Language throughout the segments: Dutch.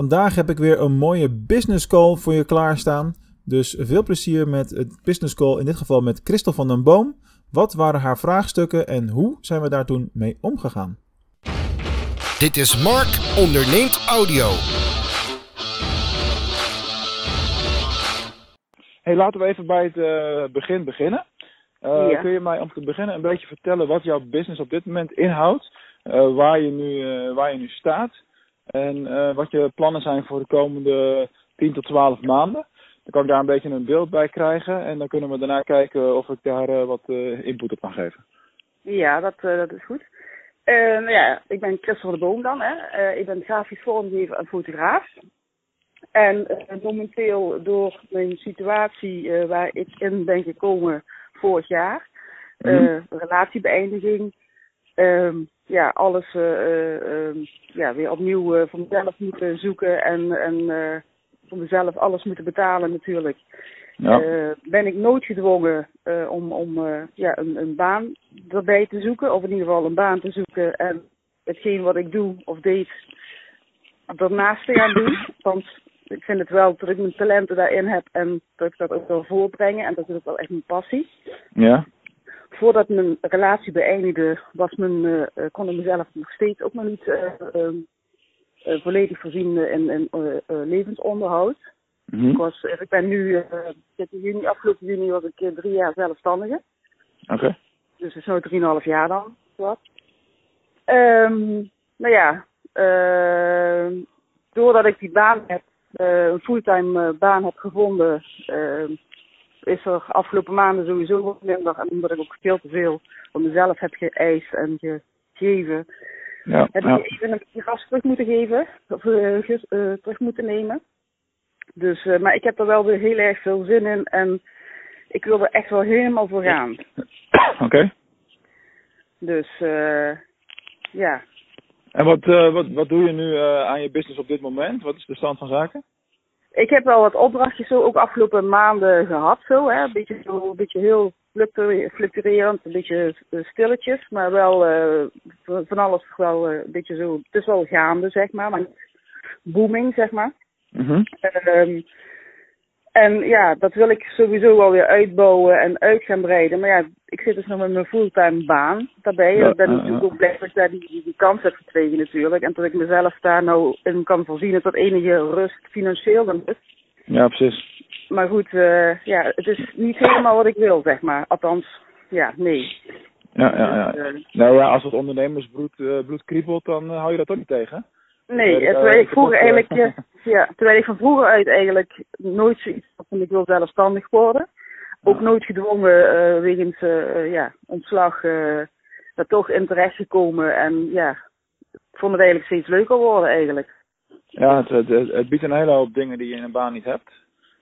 Vandaag heb ik weer een mooie business call voor je klaarstaan. Dus veel plezier met het business call, in dit geval met Christel van den Boom. Wat waren haar vraagstukken en hoe zijn we daar toen mee omgegaan? Dit is Mark onderneemt audio. Hey, laten we even bij het uh, begin beginnen. Uh, ja. Kun je mij om te beginnen een beetje vertellen wat jouw business op dit moment inhoudt? Uh, waar, je nu, waar je nu staat en wat je plannen zijn voor de komende 10 tot 12 maanden? Dan kan ik daar een beetje een beeld bij krijgen en dan kunnen we daarna kijken of ik daar wat input op kan geven. Ja, dat, dat is goed. nou ja, ik ben Christel van de Boom dan. Hè. ik ben grafisch vormgever en fotograaf. En uh, momenteel door mijn situatie waar ik in ben gekomen vorig jaar, uh, relatiebeëindiging, um, ja, alles um, ja, weer opnieuw voor mezelf moeten zoeken en, en voor mezelf alles moeten betalen natuurlijk. Ja. ben ik noodgedwongen om, om ja, een, een baan erbij te zoeken, of in ieder geval een baan te zoeken en hetgeen wat ik doe of deed daarnaast te gaan doen. Want ik vind het wel dat ik mijn talenten daarin heb en dat ik dat ook wil voorbrengen. En dat is ook wel echt mijn passie. Ja. Voordat mijn relatie beëindigde, was mijn, uh, kon ik mezelf nog steeds ook nog niet uh, uh, volledig voorzien in, in levensonderhoud. Mm -hmm. ik, was, ik ben nu, juni, afgelopen juni was ik drie jaar zelfstandige. Oké. Okay. Dus het is nu drieënhalf jaar dan. Wat. Um, nou ja, doordat ik die baan heb, een fulltime baan heb gevonden, is er afgelopen maanden sowieso wat minder. En omdat ik ook veel te veel van mezelf heb geëist en gegeven, ja, heb ja. ik even een gas terug moeten geven, of terug moeten nemen. Dus, maar ik heb er wel weer heel erg veel zin in en ik wil er echt wel helemaal voor gaan. Oké. Okay. Dus, ja, en wat, wat, wat doe je nu aan je business op dit moment? Wat is de stand van zaken? Ik heb wel wat opdrachtjes zo ook afgelopen maanden gehad. Zo, hè? Een, beetje, zo, een beetje heel fluctuerend, een beetje uh, stilletjes. Maar wel van alles wel een beetje zo. Het is wel gaande, zeg maar. Maar niet booming, zeg maar. Mm -hmm. En ja, dat wil ik sowieso wel weer uitbouwen en uit gaan breiden. Maar ja, ik zit dus nog met mijn fulltime baan daarbij. Ja, ik ben natuurlijk ook blij dat ik daar die, die, kans heb gekregen natuurlijk. En dat ik mezelf daar nou in kan voorzien. Dat enige rust financieel dan is. Ja, precies. Maar goed, uh, ja, het is niet helemaal wat ik wil, zeg maar. Althans, ja, nee. Ja, ja, ja. Dus, uh, nou ja, als het ondernemersbloed uh, bloed kriebelt, dan hou je dat ook niet tegen. Nee, terwijl ik vroeger eigenlijk, ja, ja, terwijl ik van vroeger uit eigenlijk nooit zoiets had van ik wil zelfstandig worden. Ook nooit gedwongen uh, wegens uh, ja, ontslag uh, daar toch in terecht gekomen. En ja, ik vond het eigenlijk steeds leuker worden eigenlijk. Ja, het, het, het, biedt een hele hoop dingen die je in een baan niet hebt.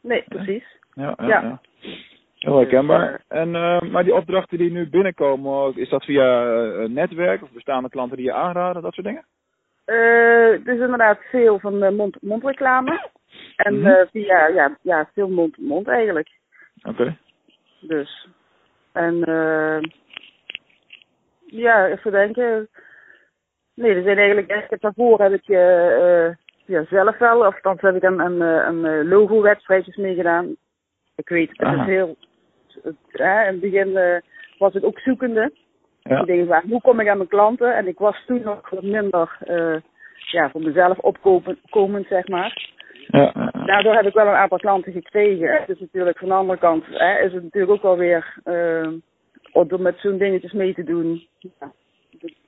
Nee, precies. Ja, ja, ja. ja. Heel herkenbaar. En, maar die opdrachten die nu binnenkomen, is dat via netwerk of bestaande klanten die je aanraden, dat soort dingen? Uh, dus inderdaad veel van uh, mond mondreclame. En mm -hmm. uh, via, ja, ja, veel mond-mond eigenlijk. Oké. Okay. Dus. En uh, ja, even denken. Nee, er zijn eigenlijk, ik heb daarvoor heb ik uh, ja, zelf wel, of dan heb ik een, een, een logo-wedstrijdjes meegedaan. Ik weet, het Aha. is heel, uh, in het begin was ik ook zoekende. Ja. Ik denk, hoe kom ik aan mijn klanten? En ik was toen nog wat minder uh, ja, voor mezelf opkomend, zeg maar. Ja. Daardoor heb ik wel een aantal klanten gekregen. Dus natuurlijk van de andere kant hè, is het natuurlijk ook wel weer uh, om met zo'n dingetjes mee te doen. Ja,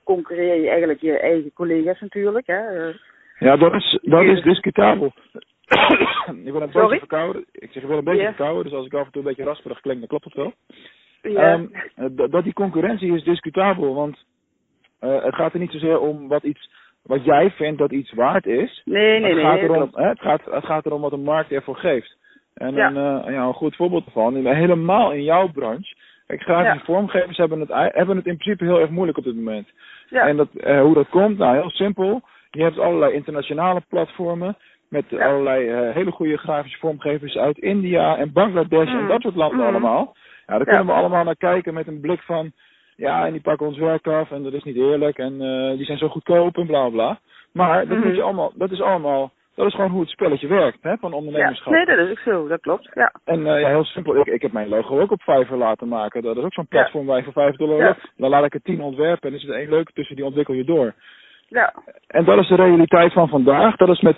concurreer je eigenlijk je eigen collega's natuurlijk. Hè. Uh, ja, dat is, dat is discutabel. ik ben een beetje verkouden. Ik zeg, ik ben een beetje yeah. verkouden, dus als ik af en toe een beetje rasperig klink, dan klopt het wel. Ja. Um, dat die concurrentie is discutabel, want uh, het gaat er niet zozeer om wat iets wat jij vindt dat iets waard is. Nee, nee, het nee. Gaat nee erom, hè, het, gaat, het gaat erom wat de markt ervoor geeft. En ja. een, uh, ja, een goed voorbeeld ervan, helemaal in jouw branche. Kijk, grafische ja. vormgevers hebben het, hebben het in principe heel erg moeilijk op dit moment. Ja. En dat, uh, hoe dat komt? Nou, heel simpel. Je hebt allerlei internationale platformen met allerlei uh, hele goede grafische vormgevers uit India en Bangladesh mm. en dat soort landen mm. allemaal. Ja, daar kunnen we allemaal naar kijken met een blik van, ja, en die pakken ons werk af en dat is niet eerlijk en uh, die zijn zo goedkoop en bla bla. Maar dat, -hmm. moet je allemaal, dat is allemaal dat is gewoon hoe het spelletje werkt, hè, van ondernemerschap. Ja, nee, dat is ook zo, dat klopt, ja. En uh, ja, heel simpel, ik, ik heb mijn logo ook op Fiverr laten maken. Dat is ook zo'n platform waar je voor 5 dollar ja. Dan laat ik er 10 ontwerpen en er zit één leuke tussen, die ontwikkel je door. Ja. En dat is de realiteit van vandaag. Dat is met,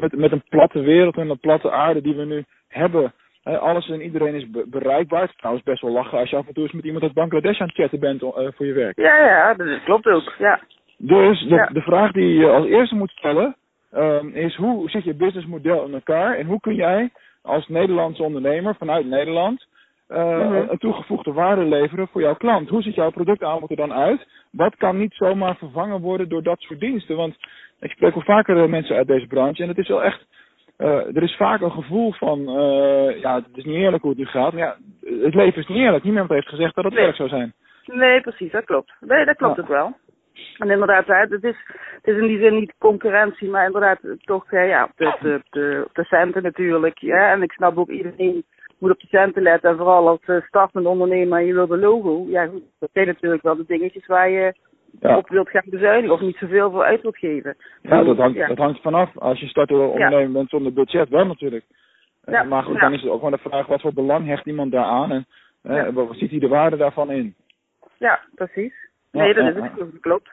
met, met een platte wereld en een platte aarde die we nu hebben. Alles en iedereen is bereikbaar. Het is trouwens best wel lachen als je af en toe eens met iemand uit Bangladesh aan het chatten bent uh, voor je werk. Ja, ja, dat klopt ook. Ja. Dus de, de vraag die je als eerste moet stellen um, is hoe zit je businessmodel in elkaar en hoe kun jij als Nederlandse ondernemer vanuit Nederland uh, een toegevoegde waarde leveren voor jouw klant. Hoe ziet jouw productaanbod er dan uit? Wat kan niet zomaar vervangen worden door dat soort diensten? Want ik spreek wel vaker eh, mensen uit deze branche en het is wel echt. Uh, er is vaak een gevoel van, uh, ja, het is niet eerlijk hoe het nu gaat. Maar ja, het leven is niet eerlijk. Niemand heeft gezegd dat het nee. eerlijk zou zijn. Nee, precies, dat klopt. Nee, dat klopt ja. het wel. En inderdaad, het is, het is in die zin niet concurrentie, maar inderdaad toch ja, op de, de, de, centen natuurlijk. Ja. En ik snap ook iedereen moet op de centen letten. En vooral als uh, startende ondernemer en je wil de logo. Ja goed, dat zijn natuurlijk wel de dingetjes waar je ja. op wilt gaan bezuinigen of niet zoveel voor uit wilt geven. Ja, dat hangt, ja. dat hangt vanaf. Als je startende ondernemer bent zonder budget, wel natuurlijk. Ja. Maar goed, dan is het ook maar de vraag wat voor belang hecht iemand daaraan en eh, wat ziet hij de waarde daarvan in? Ja, precies. Nee, dat is het. Dat klopt.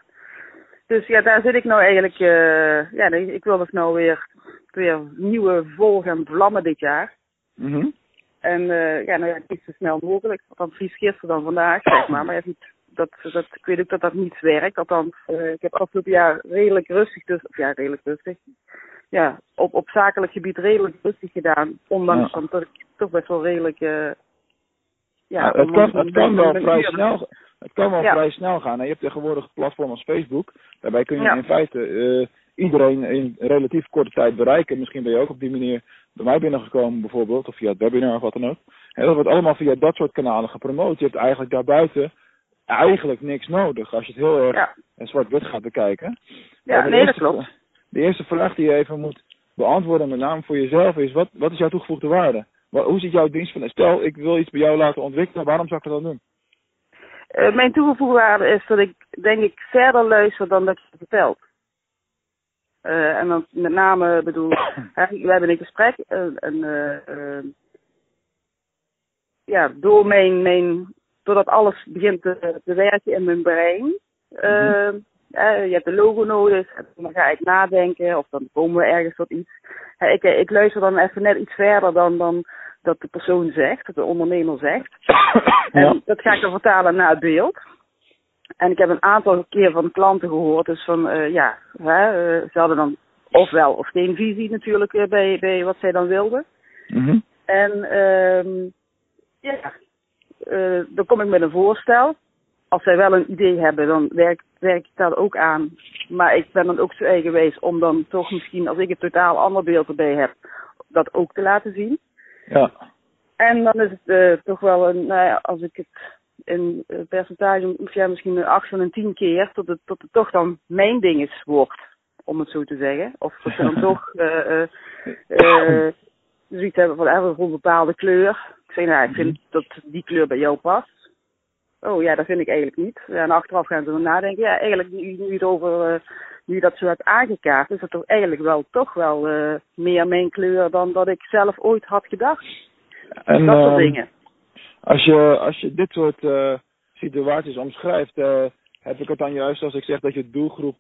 Dus ja, daar zit ik nou eigenlijk, uh, ja, ik wil dus nou weer, weer nieuwe vol gaan vlammen dit jaar. Mm En uh, ja, nou ja, niet zo snel mogelijk. Althans, vies gisteren dan vandaag, zeg maar. Maar ja, dat, dat, ik weet ook dat dat niet werkt. Althans, uh, ik heb afgelopen jaar redelijk rustig, dus, of ja, redelijk rustig. Ja, op, op zakelijk gebied redelijk rustig gedaan. Ondanks ja. dat ik toch best wel redelijk, uh, ja, het kan, het kan wel vrij snel het kan wel vrij snel gaan. En je hebt tegenwoordig een platform als Facebook. Daarbij kun je in feite uh, iedereen in relatief korte tijd bereiken. Misschien ben je ook op die manier bij mij binnengekomen bijvoorbeeld. Of via het webinar of wat dan ook. En dat wordt allemaal via dat soort kanalen gepromoot. Je hebt eigenlijk daarbuiten eigenlijk niks nodig. Als je het heel erg ja. zwart-wit gaat bekijken. Ja, nee, dat klopt. De eerste vraag die je even moet beantwoorden, met name voor jezelf, is: wat, wat is jouw toegevoegde waarde? Hoe ziet jouw dienst van? Stel, ik wil iets bij jou laten ontwikkelen, waarom zou ik dat dan doen? Uh, mijn toegevoegde waarde is dat ik denk ik verder luister dan dat je vertelt. Uh, en dan met name bedoel, hè, we hebben een gesprek en, en uh, ja, door mijn, mijn, doordat alles begint te, te werken in mijn brein. Mm -hmm. je hebt een logo nodig, dan ga ik nadenken of dan komen we ergens tot iets. ik, ik luister dan even net iets verder dan, dan dat de persoon zegt, dat de ondernemer zegt. En dat ga ik dan vertalen naar het beeld. En ik heb een aantal keer van klanten gehoord, dus van uh, ja, hè, uh, ze hadden dan ofwel of geen visie natuurlijk uh, bij, bij wat zij dan wilden. Mm -hmm. En um, ja, dan kom ik met een voorstel. Als zij wel een idee hebben, dan werk, werk ik dat ook aan. Maar ik ben dan ook zo eigenwijs om dan toch misschien, als ik een totaal ander beeld erbij heb, dat ook te laten zien. Ja. En dan is het uh, toch wel een, nou ja, als ik het in uh, percentage, ja, misschien een 8 van een 10 keer, tot het, tot het toch dan mijn ding is wordt, om het zo te zeggen. Of dat ze dan toch uh, zoiets hebben van even een bepaalde kleur. Ik zeg, nou, ik vind dat die kleur bij jou past. Oh ja, dat vind ik eigenlijk niet. En achteraf gaan ze dan nadenken. Ja, eigenlijk nu, nu, het over, uh, nu dat zo hebt aangekaart, is dat toch eigenlijk wel toch wel uh, meer mijn kleur dan dat ik zelf ooit had gedacht. En, dat soort uh, dingen. Als je, als je dit soort uh, situaties omschrijft, heb ik het dan juist als ik zeg dat je doelgroep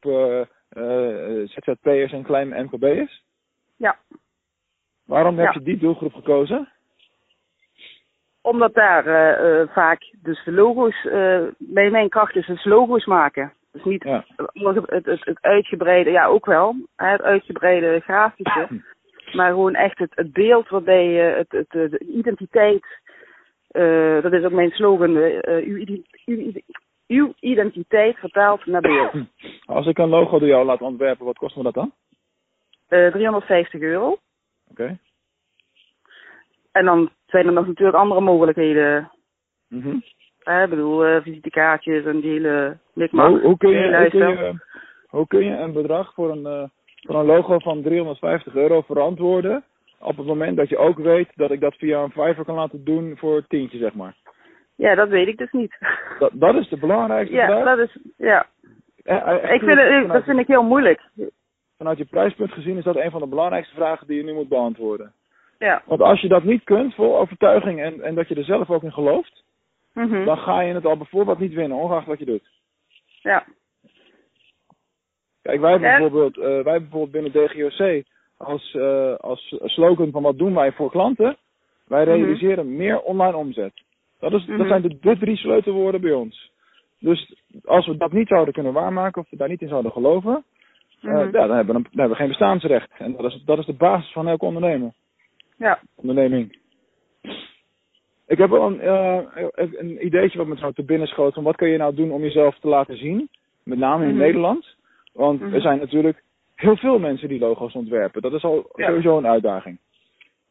ZZP'ers en kleine MKB'ers? Ja. Waarom heb Ja. je die doelgroep gekozen? Omdat daar eh, eh, vaak dus de logo's, eh, mijn, mijn kracht is dus logo's maken. Dus niet Ja. het, het, het, het uitgebreide, ja ook wel, het uitgebreide grafische. Maar gewoon echt het, het beeld waarbij je het, het, de identiteit, dat is ook mijn slogan, uw, uw, uw identiteit vertaald naar beeld. Als ik een logo door jou laat ontwerpen, wat kost me dat dan? Eh 350 euro. Oké. En dan zijn er nog natuurlijk andere mogelijkheden. Hè, ik bedoel, eh, visitekaartjes en die hele Maar mikmak. hoe, hoe, kun je, hoe, kun je, hoe kun je een bedrag voor een, eh, voor een logo van 350 euro verantwoorden op het moment dat je ook weet dat ik dat via een Fiverr kan laten doen voor tientje, zeg maar? Ja, dat weet ik dus niet. Dat, dat is de belangrijkste ja, vraag. dat is, ja. Eh, eh, Ik vind het, dat vind ik heel moeilijk. Vanuit je prijspunt gezien is dat een van de belangrijkste vragen die je nu moet beantwoorden. Ja. Want als je dat niet kunt, vol overtuiging en, en dat je er zelf ook in gelooft, Mhm. dan ga je het al bijvoorbeeld niet winnen, ongeacht wat je doet. Ja. Kijk, wij hebben, Ja. bijvoorbeeld, eh, wij hebben bijvoorbeeld binnen DGOC als, eh, als slogan van wat doen wij voor klanten, wij Mhm. realiseren meer online omzet. Dat, is, Mhm. dat zijn de, de drie sleutelwoorden bij ons. Dus als we dat niet zouden kunnen waarmaken of we daar niet in zouden geloven, eh, Mhm. ja, dan, hebben we dan hebben we geen bestaansrecht. En dat is, dat is de basis van elke ondernemer, Ja. onderneming. Ik heb wel een, eh, een ideetje wat me zo te binnen schoot van wat kun je nou doen om jezelf te laten zien, met name in Mhm. Nederland. Want Mhm. er zijn natuurlijk heel veel mensen die logo's ontwerpen. Dat is al Ja. sowieso een uitdaging.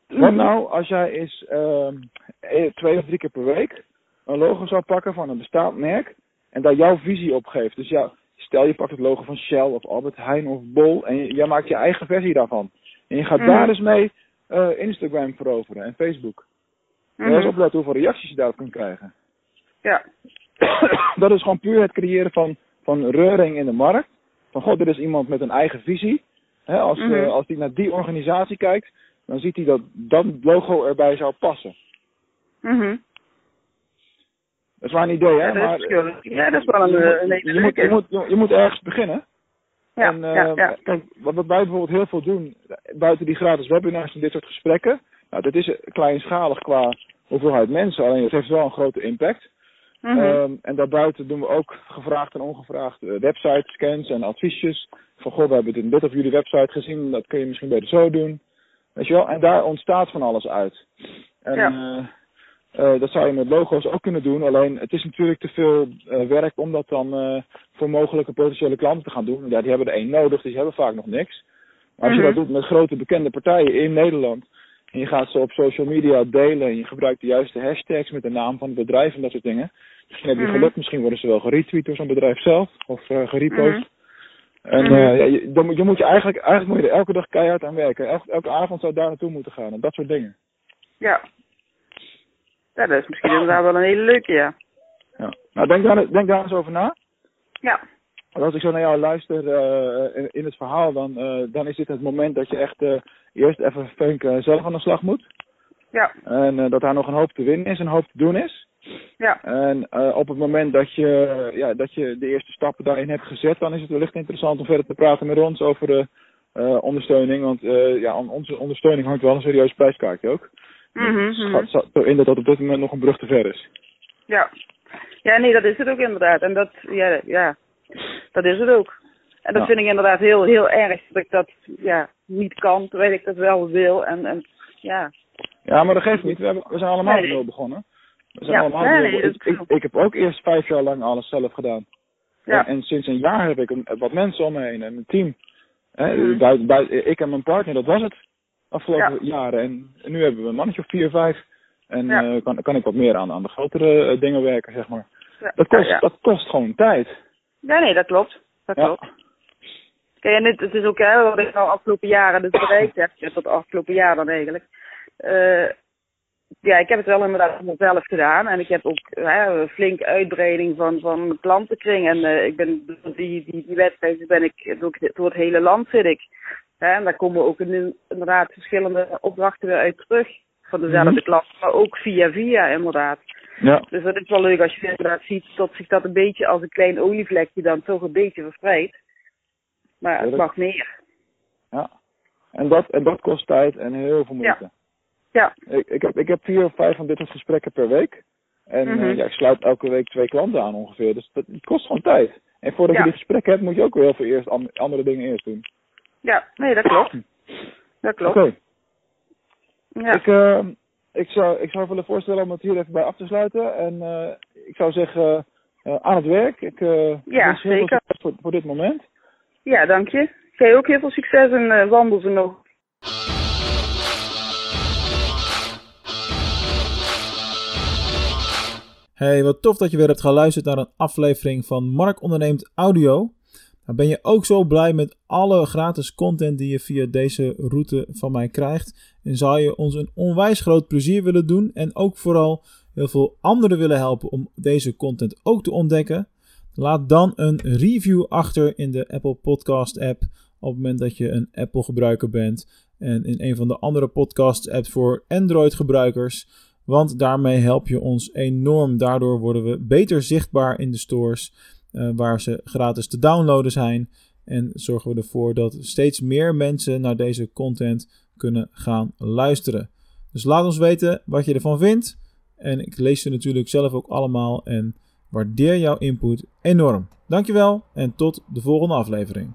Wat nou als jij eens ehm, eh, twee of drie keer per week een logo zou pakken van een bestaand merk en daar jouw visie op geeft. Dus ja, stel je pakt het logo van Shell of Albert Heijn of Bol en jij maakt je eigen versie daarvan. En je gaat Mhm. daar eens mee eh, Instagram veroveren en Facebook. Mhm. En eens opletten hoeveel reacties je daarop kunt krijgen. Ja. dat is gewoon puur het creëren van, van reuring in de markt. Van god, dit is iemand met een eigen visie. Als, Mhm. eh, als hij naar die organisatie kijkt, dan ziet hij dat dat logo erbij zou passen. Mhm. Dat is maar een idee, hè? Ja, dat maar, is. Ja, dat is wel een, je, eh, een hele je, moet, je, moet, je, je moet ergens beginnen. Ja, en, eh, ja, ja. Kijk, wat, wij bijvoorbeeld heel veel doen, buiten die gratis webinars en dit soort gesprekken, nou, dat is kleinschalig qua hoeveelheid mensen, alleen het heeft wel een grote impact. Ehm, en daarbuiten doen we ook gevraagd en ongevraagd eh, website scans en adviesjes. Van goh, we hebben dit, dit op jullie website gezien, dat kun je misschien beter zo doen. Weet je wel? En daar ontstaat van alles uit. En Ja. eh, eh, dat zou je met logo's ook kunnen doen, alleen het is natuurlijk te veel eh, werk om dat dan eh, voor mogelijke potentiële klanten te gaan doen. Ja, die hebben er één nodig, dus die hebben vaak nog niks. Maar als je Mhm. dat doet met grote bekende partijen in Nederland, en je gaat ze op social media delen en je gebruikt de juiste hashtags met de naam van het bedrijf en dat soort dingen. Misschien heb je Mhm. geluk, misschien worden ze wel geretweet door zo'n bedrijf zelf of gerepost. Mhm. En ja, je, dan moet, je moet je eigenlijk, eigenlijk moet je er elke dag keihard aan werken. Elke, elke avond zou daar naartoe moeten gaan en dat soort dingen. Ja. Ja, dat is misschien inderdaad wel een hele leuke, ja. Ja. Nou, denk daar, denk daar eens over na. Ja. Want als ik zo naar jou luister eh, in, in het verhaal, dan, eh, dan is dit het moment dat je echt eh, eerst even eh, zelf aan de slag moet. Ja. En dat daar nog een hoop te winnen is, een hoop te doen is. Ja. En op het moment dat je, ja, dat je de eerste stappen daarin hebt gezet, dan is het wellicht interessant om verder te praten met ons over de ondersteuning. Want ja, aan onze ondersteuning hangt wel een serieus prijskaartje ook. Mhm. schat zo in dat dat op dit moment nog een brug te ver is. Ja. Ja, nee, dat is het ook inderdaad. En dat, ja, ja, dat is het ook. En dat Ja. vind ik inderdaad heel, heel erg dat ik dat, ja, niet kan, terwijl ik dat wel wil. En, en ja, Ja, maar dat geeft niet. We, hebben, we zijn allemaal Nee. begonnen. We zijn Ja, allemaal nee, nee, ik, ik, ik heb ook eerst vijf jaar lang alles zelf gedaan. ja, En, en sinds een jaar heb ik een, wat mensen om me heen en een team. Hè, Mhm. buiten, ik en mijn partner, dat was het. Afgelopen Ja. jaren. En, en nu hebben we een mannetje of vier, vijf. En Ja. eh, kan, kan ik wat meer aan, aan de grotere eh, dingen werken, zeg maar. ja, Dat kost, dat kost gewoon tijd. Ja, nee, dat klopt. Dat Ja. klopt. Kijk, en het, het is ook hè, wat ik nou afgelopen jaren dus bereikt heb, tot afgelopen jaar dan eigenlijk. Eh, ja, ik heb het wel inderdaad allemaal zelf gedaan. En ik heb ook hè, een flinke uitbreiding van, van mijn klantenkring. En ik ben die, die, die wedstrijden ben ik door, door het hele land zit ik. En daar komen ook in- inderdaad verschillende opdrachten weer uit terug. Van dezelfde Mhm. klant, maar ook via via inderdaad. Ja. Dus dat is wel leuk als je inderdaad ziet dat zich dat een beetje als een klein olievlekje dan toch een beetje verspreidt. Maar het mag meer. ja. En, dat, en dat kost tijd en heel veel moeite. Ja, Ik, ik, heb, ik heb vier of vijf van dit soort gesprekken per week. En eh, Mhm. ja, ik sluit elke week twee klanten aan ongeveer. Dus dat, het kost gewoon tijd. En voordat Ja. je die gesprekken hebt, moet je ook weer heel veel eerst an- andere dingen eerst doen. Ja, nee, dat klopt. Dat klopt. Oké, Ja. ik, eh, ik, zou, ik zou willen voorstellen om het hier even bij af te sluiten. En eh, ik zou zeggen, eh, aan het werk. Ik eh Ja, wens heel veel zeker. succes voor, voor dit moment. ja, dank je. Jij ook heel veel succes en wandel ze nog. Hey, wat tof dat je weer hebt geluisterd naar een aflevering van Mark Onderneemt Audio. Ben je ook zo blij met alle gratis content die je via deze route van mij krijgt? En zou je ons een onwijs groot plezier willen doen en ook vooral heel veel anderen willen helpen om deze content ook te ontdekken? Laat dan een review achter in de Apple Podcast app op het moment dat je een Apple gebruiker bent en in een van de andere podcast apps voor Android gebruikers. Want daarmee help je ons enorm. Daardoor worden we beter zichtbaar in de stores uh, waar ze gratis te downloaden zijn. En zorgen we ervoor dat steeds meer mensen naar deze content kunnen gaan luisteren. Dus laat ons weten wat je ervan vindt. En ik lees ze natuurlijk zelf ook allemaal en waardeer jouw input enorm. Dankjewel en tot de volgende aflevering.